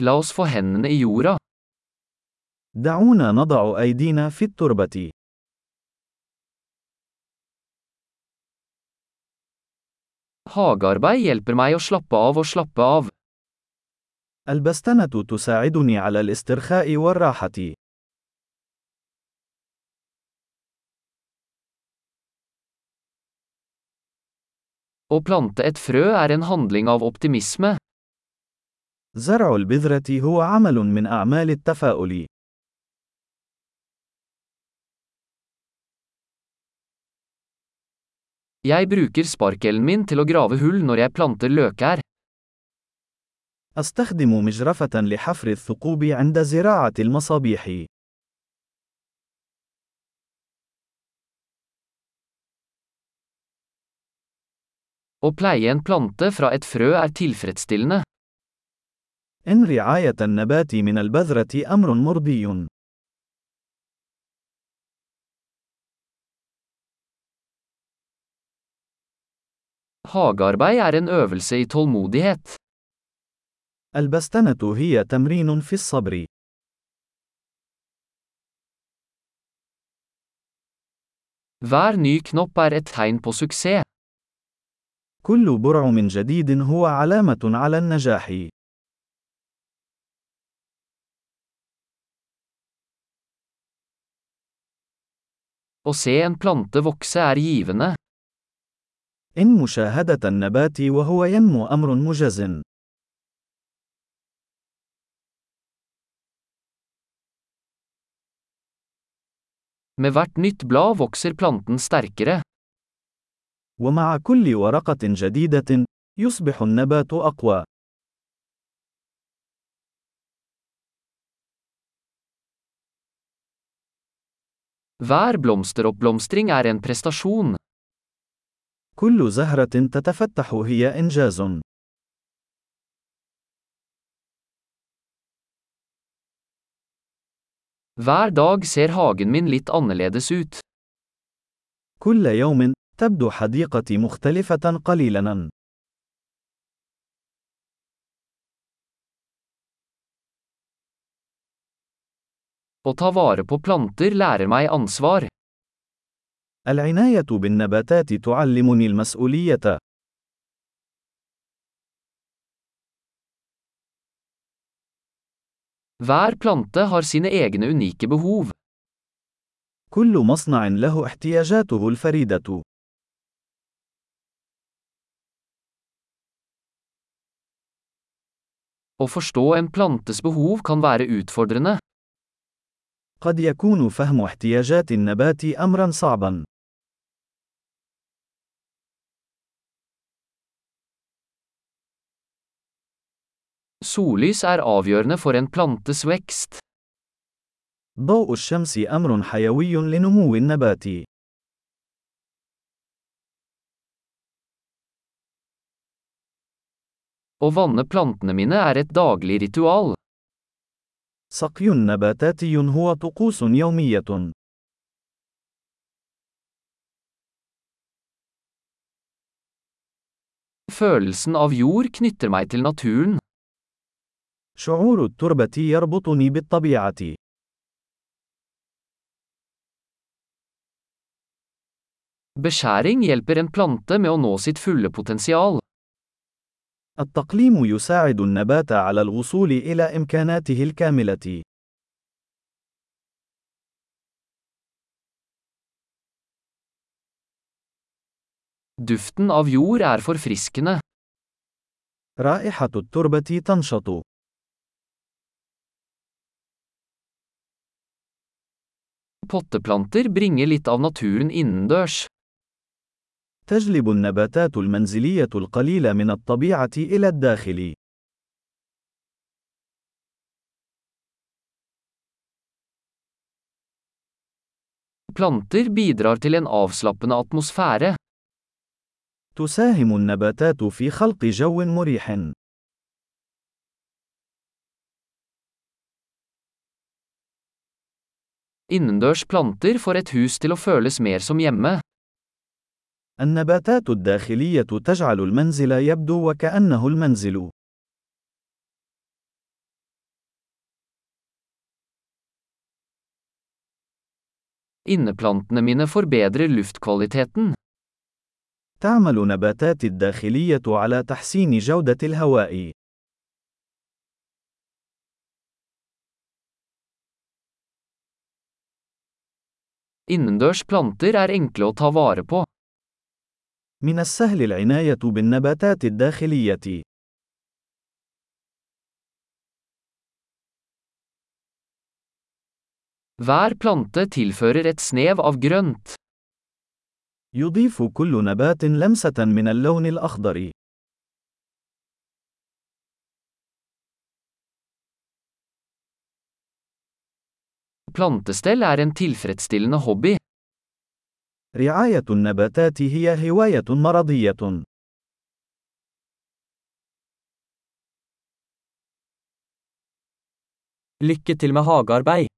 La oss få hendene i jorda. دعونا نضع أيدينا في التربة. Hagearbeid hjelper meg å slappe av og slappe av. البستنة تساعدني على الاسترخاء والراحة. Å plante et frø er en handling av optimisme. زرع البذرة هو عمل من أعمال التفاؤل. Jeg bruker sparkelen min til å grave hull når jeg planter løkær. أستخدم مجرفة لحفر الثقوب عند زراعة المصابيح. Å pleie en plante fra et frø er tilfredsstillende. إن رعاية النبات من البذرة أمر مرضي. Hagearbeid er en øvelse i tålmodighet. البستنة هي تمرين في الصبر. Hver ny knopp er et tegn på suksess. كل برعم جديد هو علامة على النجاح. Å se en plante vokse er givende. إن مشاهدة النبات وهو ينمو أمر مجز. Med hvert nytt blad vokser planten sterkere. ومع كل ورقة جديدة، يصبح النبات أقوى. Hver blomsteroppblomstring er en prestasjon. كل زهرة تتفتح هي إنجاز. Hver dag ser hagen min litt annerledes ut. كل يوم، تبدو حديقتي مختلفة قليلاً. Å ta vare på planter lærer meg ansvar. العناية بالنباتات تعلمني المسؤولية. Hver plante har sine egne unike behov. كل مصنع له احتياجاته الفريدة. Å forstå en plantes behov kan være utfordrende. قد يكون فهم احتياجات النبات أمرا صعبا. Sollys er avgjørende for en plantes vekst. ضوء الشمس أمر حيوي لنمو النبات. Å vanne plantene mine er et daglig ritual. سقي نباتاتي هو طقوس يومية. Følelsen av jord knytter meg til naturen. شعور التربة يربطني بالطبيعة. Beskjæring hjelper en plante med å nå sitt fulle potensial. التقليم يساعد النبات على الوصول إلى إمكاناته الكاملة. Duften av jord er forfriskende. رائحة التربة تنشط. Potteplanter bringer litt av naturen innendørs. تجلب النباتات المنزلية القليل من الطبيعة إلى الداخل. Planter bidrar til en avslappende atmosfære. تساهم النباتات في خلق جو مريح. Innendørs planter får et hus til å føles mer som hjemme. النباتات الداخلية تجعل المنزل يبدو وكأنه المنزل. Inneplantene mine forbedrer luftkvaliteten. تعمل نباتاتي الداخلية على تحسين جودة الهواء. Innendørs planter er enkle å ta vare på. من السهل العناية بالنباتات الداخلية. Hver plante tilfører et snev av grønt. يضيف كل نبات لمسة من اللون الأخضر. Plantestell er en tilfredsstillende hobby. رعاية النباتات هي هواية مرضية. Lykke til med hagearbeid.